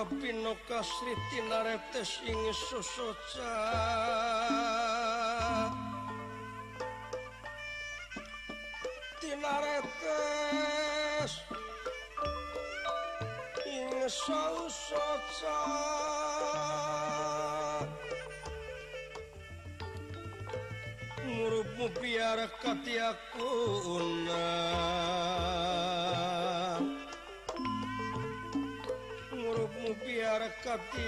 kapino kasri tinaretes ing susoca tinaretes ing susoca murup biar katiakuna ang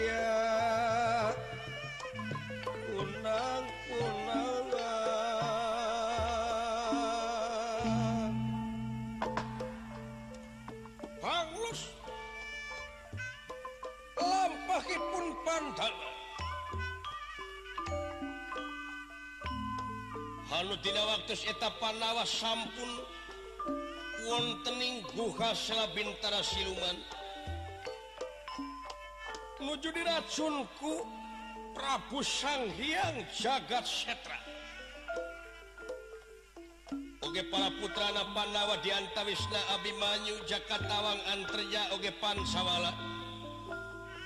bagus lampahit pun pandang Halo tidak waktu eta panlawa sampun wontening dukha se setelah bintara siluman. diracunku Prabuang Hyang jagattrage para putra Na Bandwa dianta Wisna Abimanyu Jakartawang Anja Oge Pan sawwala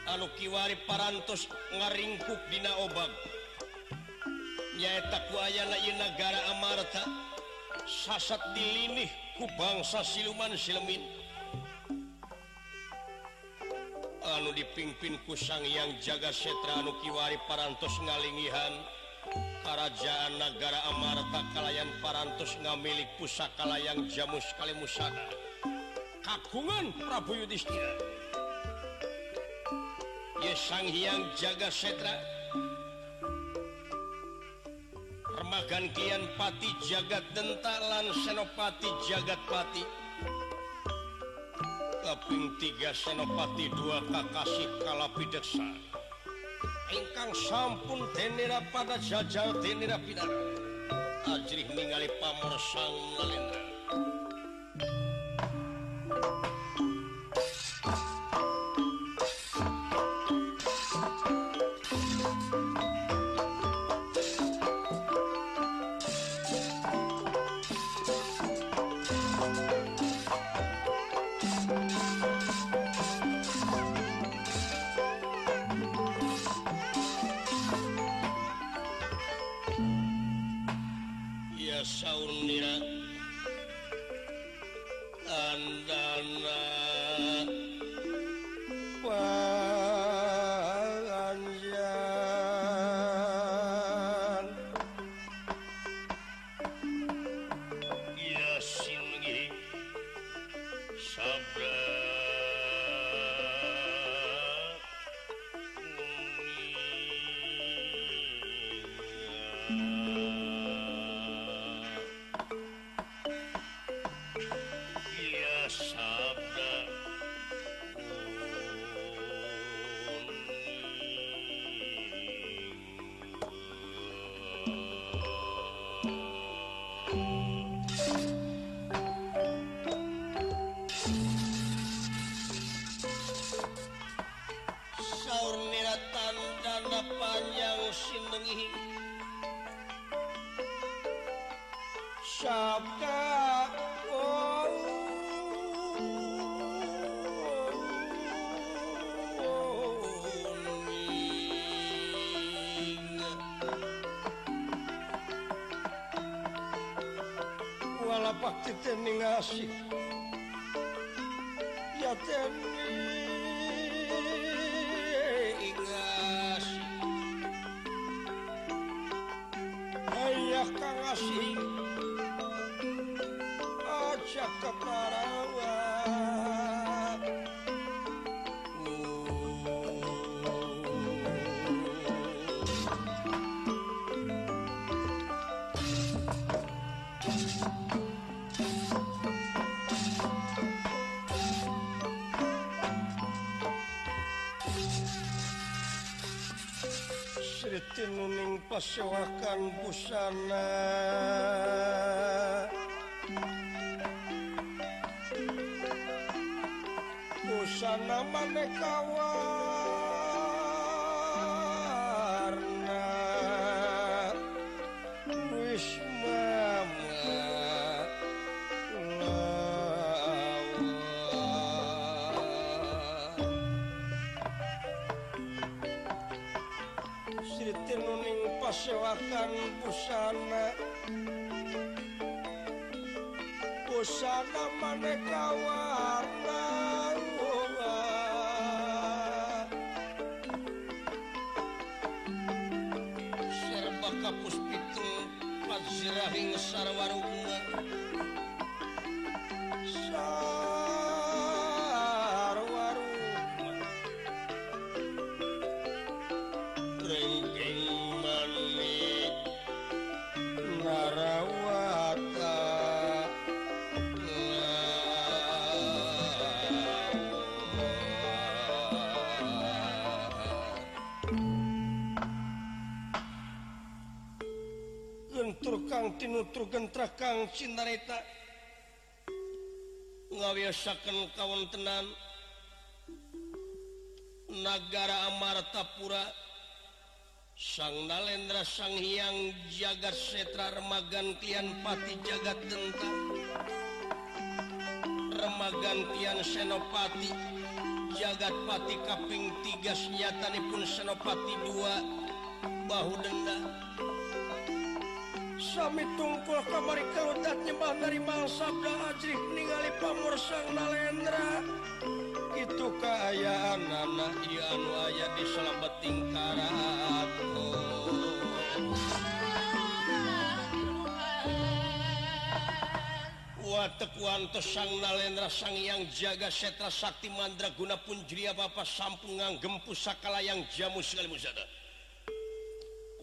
kalau kiwari paras ngaringkup Dinabangnyaeta wa negara Amarta sasat dilinihku bangsa siluman Silmita lalu dipimpin Kusang Hyang jaga Setra Nukiwari paras ngalingihan pararajaan negara Amarta Kalayan paras ngamilik pusaka yang jamu sekali musa kakungan Prabu Yudhisnya Yesang Hyang jaga setera remman Kian Pat jagat dentlan senopati jagat pati pin tiga senopati dua kakasihkalapidsa ngkang sampun danera pada jajalerapidih meninggalgali pamersalndra γιατί δεν uning paswakanpussan musankan Hai Nuning pasewarkan bus Puada maneka warna Kataakan tahunam negara Amamartapura S Na Lendra Sang Hyang jaga Setra remmatian Pat jagat tentang remmatian senopati jagat pati kaping tigas nyatani pun senopati dua bahu denda tungkulbab dari mang pe sang Lendra itu kayakan anak ting oh. sangna Lendra sanggiang jaga setra Sakti mandra guna punjria Bapak sampunungan gempusaka yang jamu sekali muzada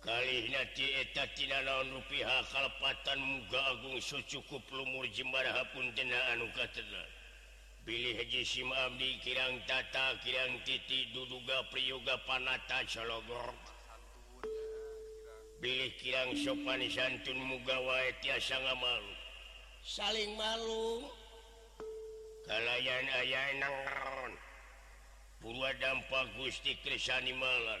kali nahaatan muga Agung sucukup lur jembadah pun Tena Anu pilih madi kirang tata kirang titi duduga priuga panatagor pilihih kirang sopanisantun Mugawa malu saling malu kalianlayan aya enang buah dampak Gusti Krisani mal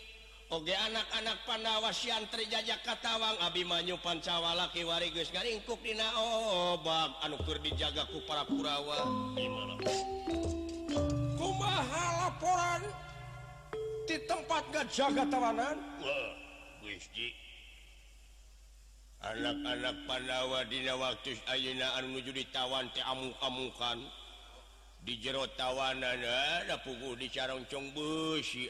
anak-anak panawasian Trijaja Kawang Abimanyupan cawalaki war oh, anukur dijagaku para Purawaporan di tempat jagatawanan anak-anak panawadina waktu aanwujud ditawawanukan di jero tawanan eh, pu didicarongcog busshiuh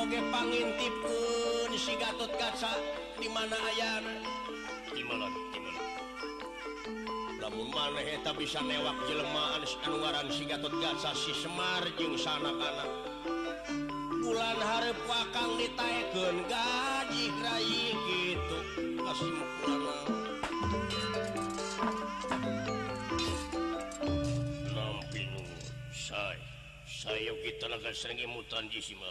panin tip pun sigatotca dimana aya gimana mana tak bisa newap jelemah anuaran sigatot Ga si Semarjung sana-anak bulan hari pu akan ditken gaji gitu say kitatan ma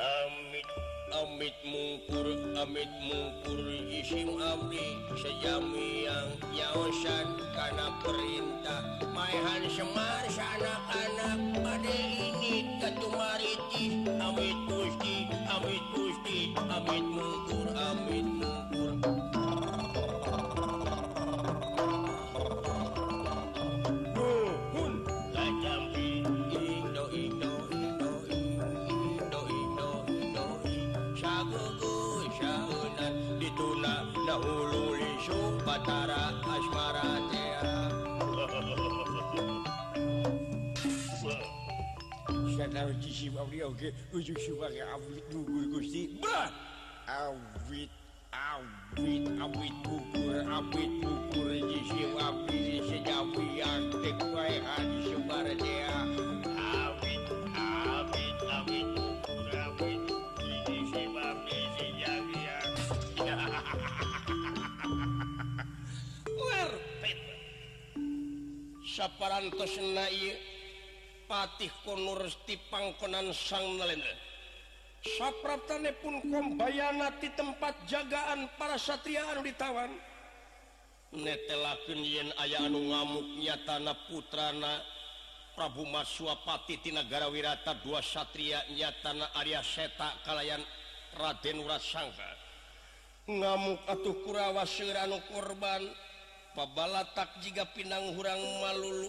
amit amit mungkur amit mungkur giising ali say yamiang yaosan kana perintah mayhan semarya anak adi katuaritis amit Pusti amit Pui amit mungkur amit mung saparan Patih konur di pangkonan sang saprate pun membayanati tempat jagaan para Satriaanu ditawanen aya anu ngamuknya tanah putran Prabu Maswapati Tinagara Wirata dua Satrianya tanah Arya setak kallayan Ratenurat sangngka ngamuk atuh Kurawa Surano korban babalatak jika pinanghurang malulu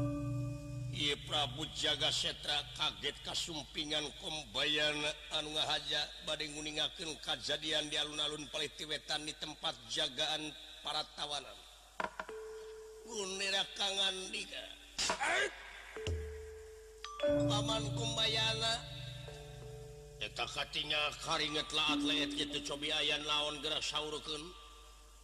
jaga setra kaget kasumpingan pembayar anja bading kajadian di alun-alun poliitiwetan di tempat jagaan para tawanan amanmba hatinya karingat laat gitu coba ayayan lawan geras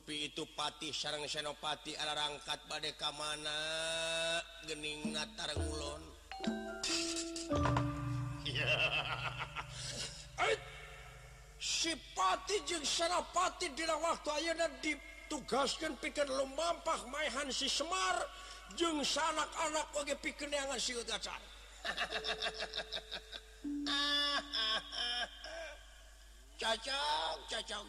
itu Pat sarang senopati adalah rangkat bad kam mana Geningatrang Wulon sipati senapati di dalam waktu akhirnya ditugaskan pikir luah mayan si Semarjung sanaan pikir cacangcangng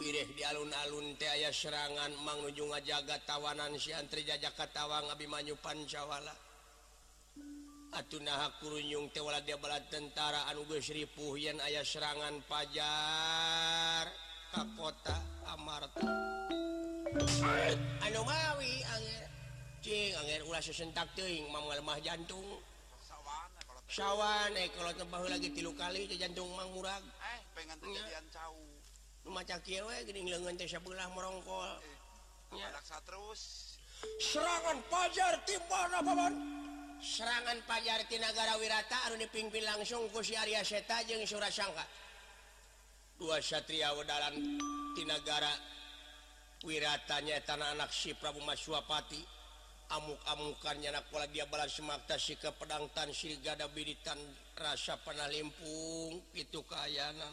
mirih di alun-alun teaya serangan Mangunjung jaga tawanan sianttri Jajaartawawang Naimanyu Pans Jawalah At naha kurunjung tewat dia balat tentara Anuge Srippu Y ayah serangan pajar kapota Amarrtawimah jantungyawan kalau lagi tilu kali ke jantung Mangura eh, Eh, rong eh, terus serjar serangan pajar Tigara wirata Ad dipimpi langsungkuariatangka dua Sytriaudalan Tinagara wiratanya tan anak si Prabu Maswapati amuk-amumukanya dia balamakasi ke petanribilitan rasa pernah limpmpung itu kayakan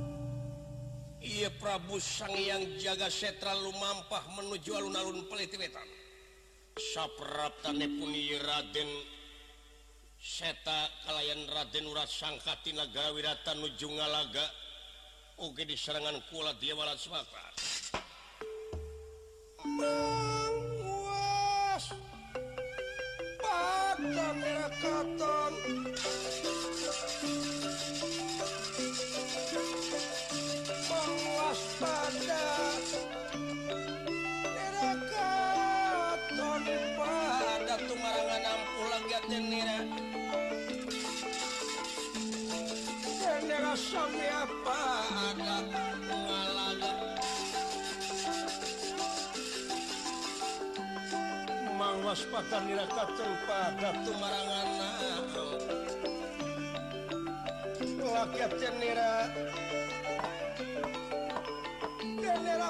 Iya Prabu Saniang jaga setral lu maampah menuju alun-alun peititan sappun Raden seta kalianlayan Radenura sangngkagawiratan nujungalga Oke di serangan kuat diawalaat sekarguas katon kita patrata terrupa Datu marangan genera genera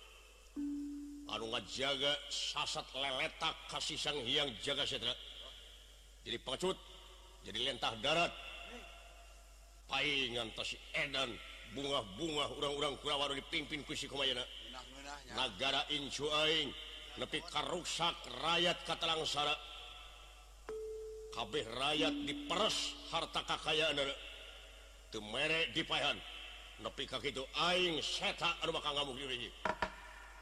nggak jaga sasat lewetak kasih sang Hyang jaga seera jadicut jadi lintah daratngandan bunga-bunga uang-rangra baru dipimpin puisi ke negarauk raat kata kabeh raat dipers harta kakka tuhrek diahan lebihkak ituing se kamu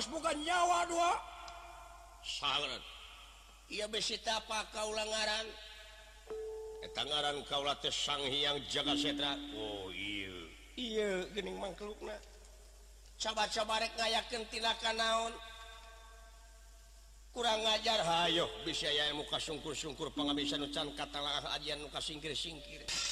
s bukan nyawa Iya be kauran tetanggaran kau Hyang jaga sedra-cabar oh, naon kurang ngajar hayo bisa ya muka sungkur-sungkur pengbisan hujan katalah aian kas Inggris singingkiris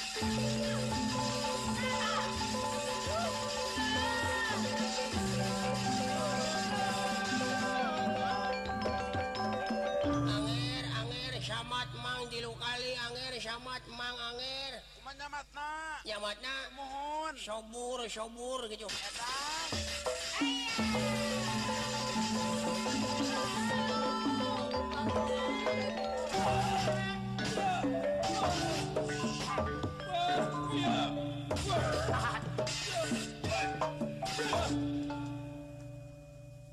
nyamatnya mohon sobur sobur gitu ya kan?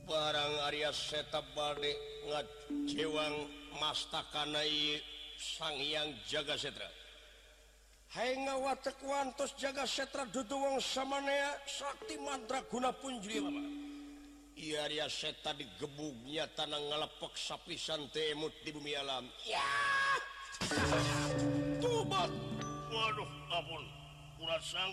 barang Arya seta Balde ngajewang mastakanai Sang yang Jaga Setra was jaga setra du doang samaa Sakti mandraguna punj iya se tadi gebugnya tanah ngalepok sapisan Temut di bumi alam waduh a sang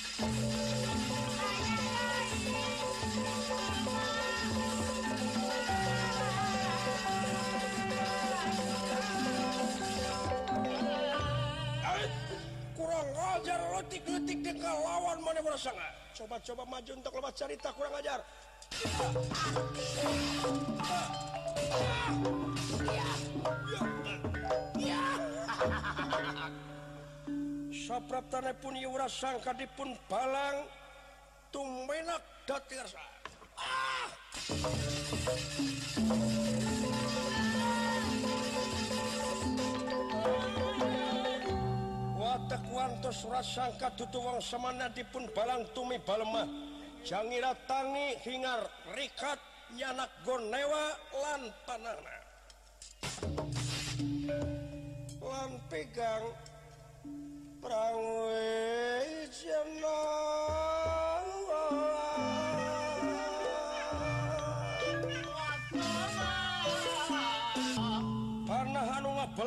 wan mana coba-coba maju untuk lemah carrita kurang ajar so pra pun Iura sangka dipun Balang tungminaak dasa tekuantos rasangka tutuwang semana dipun balang tumi balemah jangira tangi hingar rikat nyanak gonewa lan panana lan pegang perangwe jenak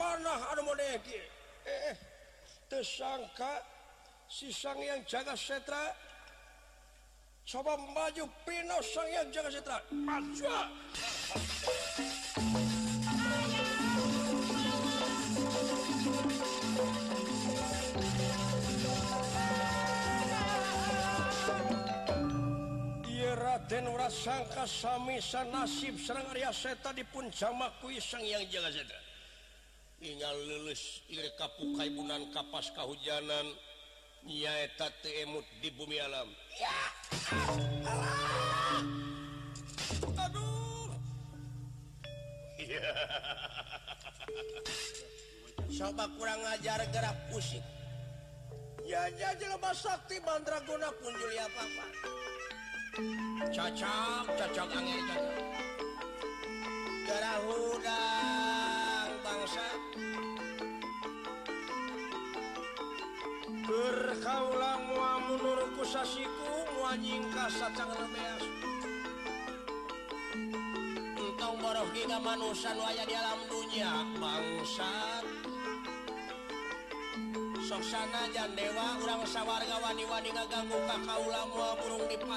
panah anu iya. eh, eh, tersangka sisang yang jaga setra coba maju pino sang yang jaga setra maju iya, Raden ora sangka sami sanasib serang Arya Seta dipun jamak kuwi sang yang jaga setra tinggal lulus ire kap kaibunan kapas Kahujanan Nietamut e di Bumi alam coba kurang ngajargara pusik ya Sakti Bandragunana pun Juli apa caca hu asiku nyiingkahngkaoh manusan lunya dia lagunya bang besar soksana jandewa kurang sawwargawanni-wanigang muka kau burung ditma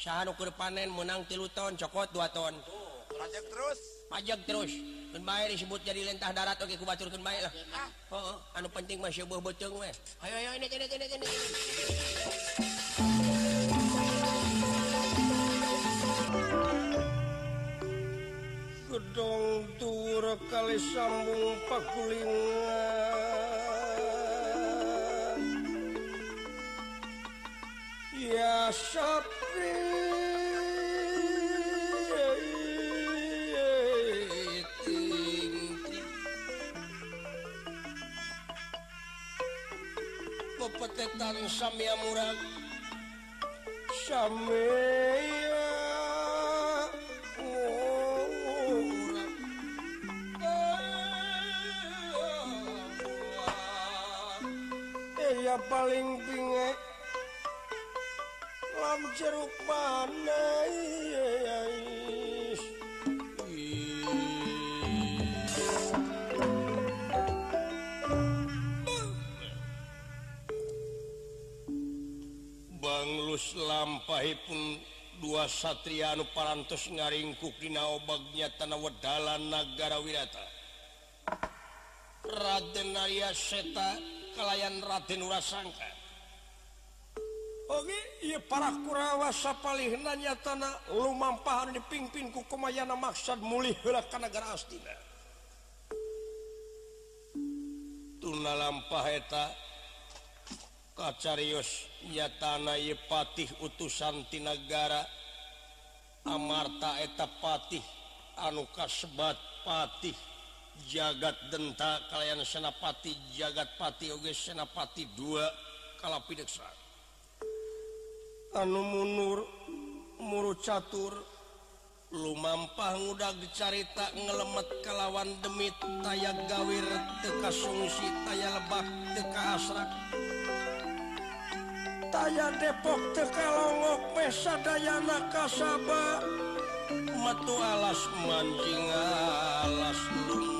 ke depanen menang tiluton cokot dua ton terus pajak terusba disebut jadi lintah darat Oke kuba tur ah. penting masihngdo tur kali sambung pakulnya petetan samia murad samia murad eh ya paling pingek jeruk banglus lampahi pun dua sattriau paras ngaringku Krinao bagnyaatan wa negara wilata Radenya seta kallayan Radenurasangka para kurawas palingnya tan lumpahan dipimpinku kemayana makud mulih helak negara astina tuna lampata Kaius ya tanahpatiih utusan di negara Amartaeta Patih anukasebat Patih jagat denta kalian senapati jagat pati Oge Senapati dua kalau pi sana mundur muruh catur lu mampa mudah dicarita ngelemet kalawan demit tayat gawir teka funsi taya lebak teka asrat tay Depok kalau ngo pesa dayana kasaba metu alas mancinging alas dulu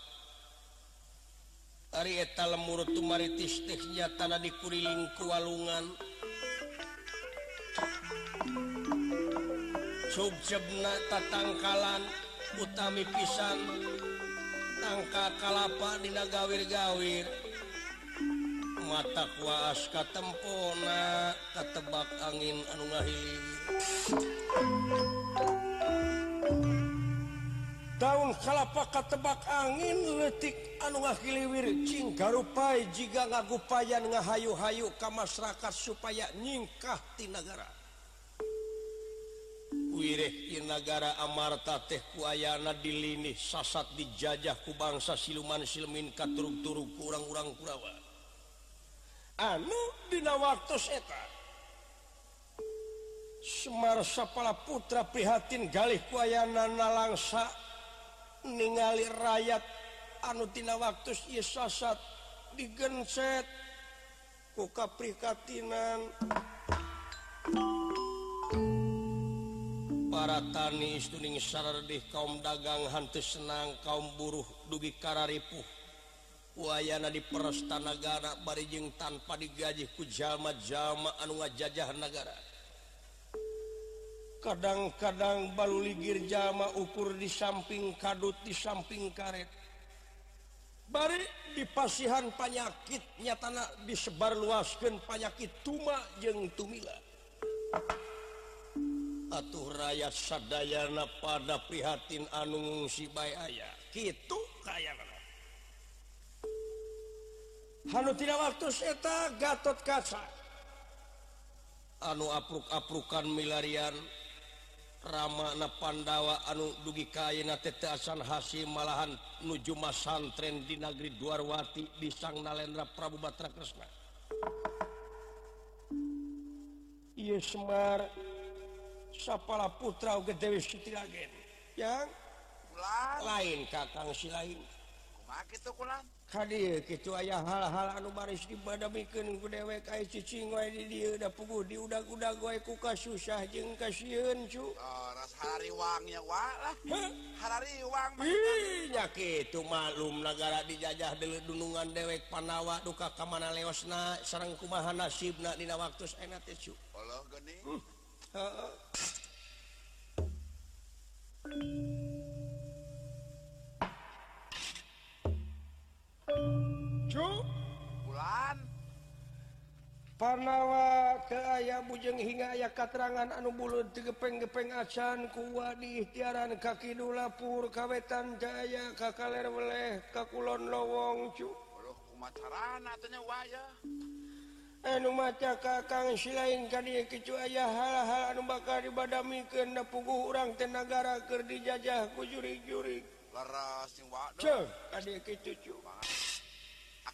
etala lemurut Umaritis tehnya tanda dikuring kewalungan sobjeb tangkalan butami pisan tangka kalapadinagawir gawir mata waaska tempona ketebak angin anungahi kalapakah tebak angintik anuwirai jika ngagu payan ngahayu-hayu ke masyarakat supaya nyingkah di negara wirih digara Amarta tehkwaana dilini sasad dijajahku bangsa siluman sil minkat ugtur kurang- kurawa anu waktu Semarsa pala putra prihatin Galih Kuayaana nalangsa ningali rakyat anutina waktuad diset kokkaprikatinan para tani isih kaum dagang hantu senang kaum buruh dugi kararipu Wayana di perestana negara barijing tanpa digajihku jama-jamaan wajajah negara kadang-kadang bal ligir jamaah ukur di samping kadut di samping karet baru dipasihan panyakitnya tanah disebar luaskan panyakit tuma jengtum atuhrayaat saddayana pada prihatin anu sibaaya gitu kayak Hal tidak waktuta gatot kaca anu apruk-akan milarian untuk Ramana Pandawa anu dugi kaina teteasan Hasyim malahan nujumasantren di Nageri luarwati di Sanndra Prabuba Kresna putra Gdewi yanglain Kaang si lain lagi hadir ituah hal-hal anu baris di badda bikin ku dewek cucing udah di udah-gu gue kuka susah je kasihcu ah, hariwangnyawala hari uwangyak itu mallum negara dijajah duluunungan dewek panawa duka kamana lewas na seorangrang kubahan nasibna tidak waktu enakcu Hai cu bulan Hai parnawak ke aya ujungng hingga aya katerangan Anu Bulut tipegepencan ku dikhtiaran kaki dululapur kawetan Jaya Kakaler oleh Ka Kulon lowwo cunya eh Kaang silainkan kecu aya halha anbakal di badmi keak pugu orang tenagaraker dijajahkucuriri juri Laras wa kecucu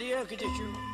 Hadi yakıt içim.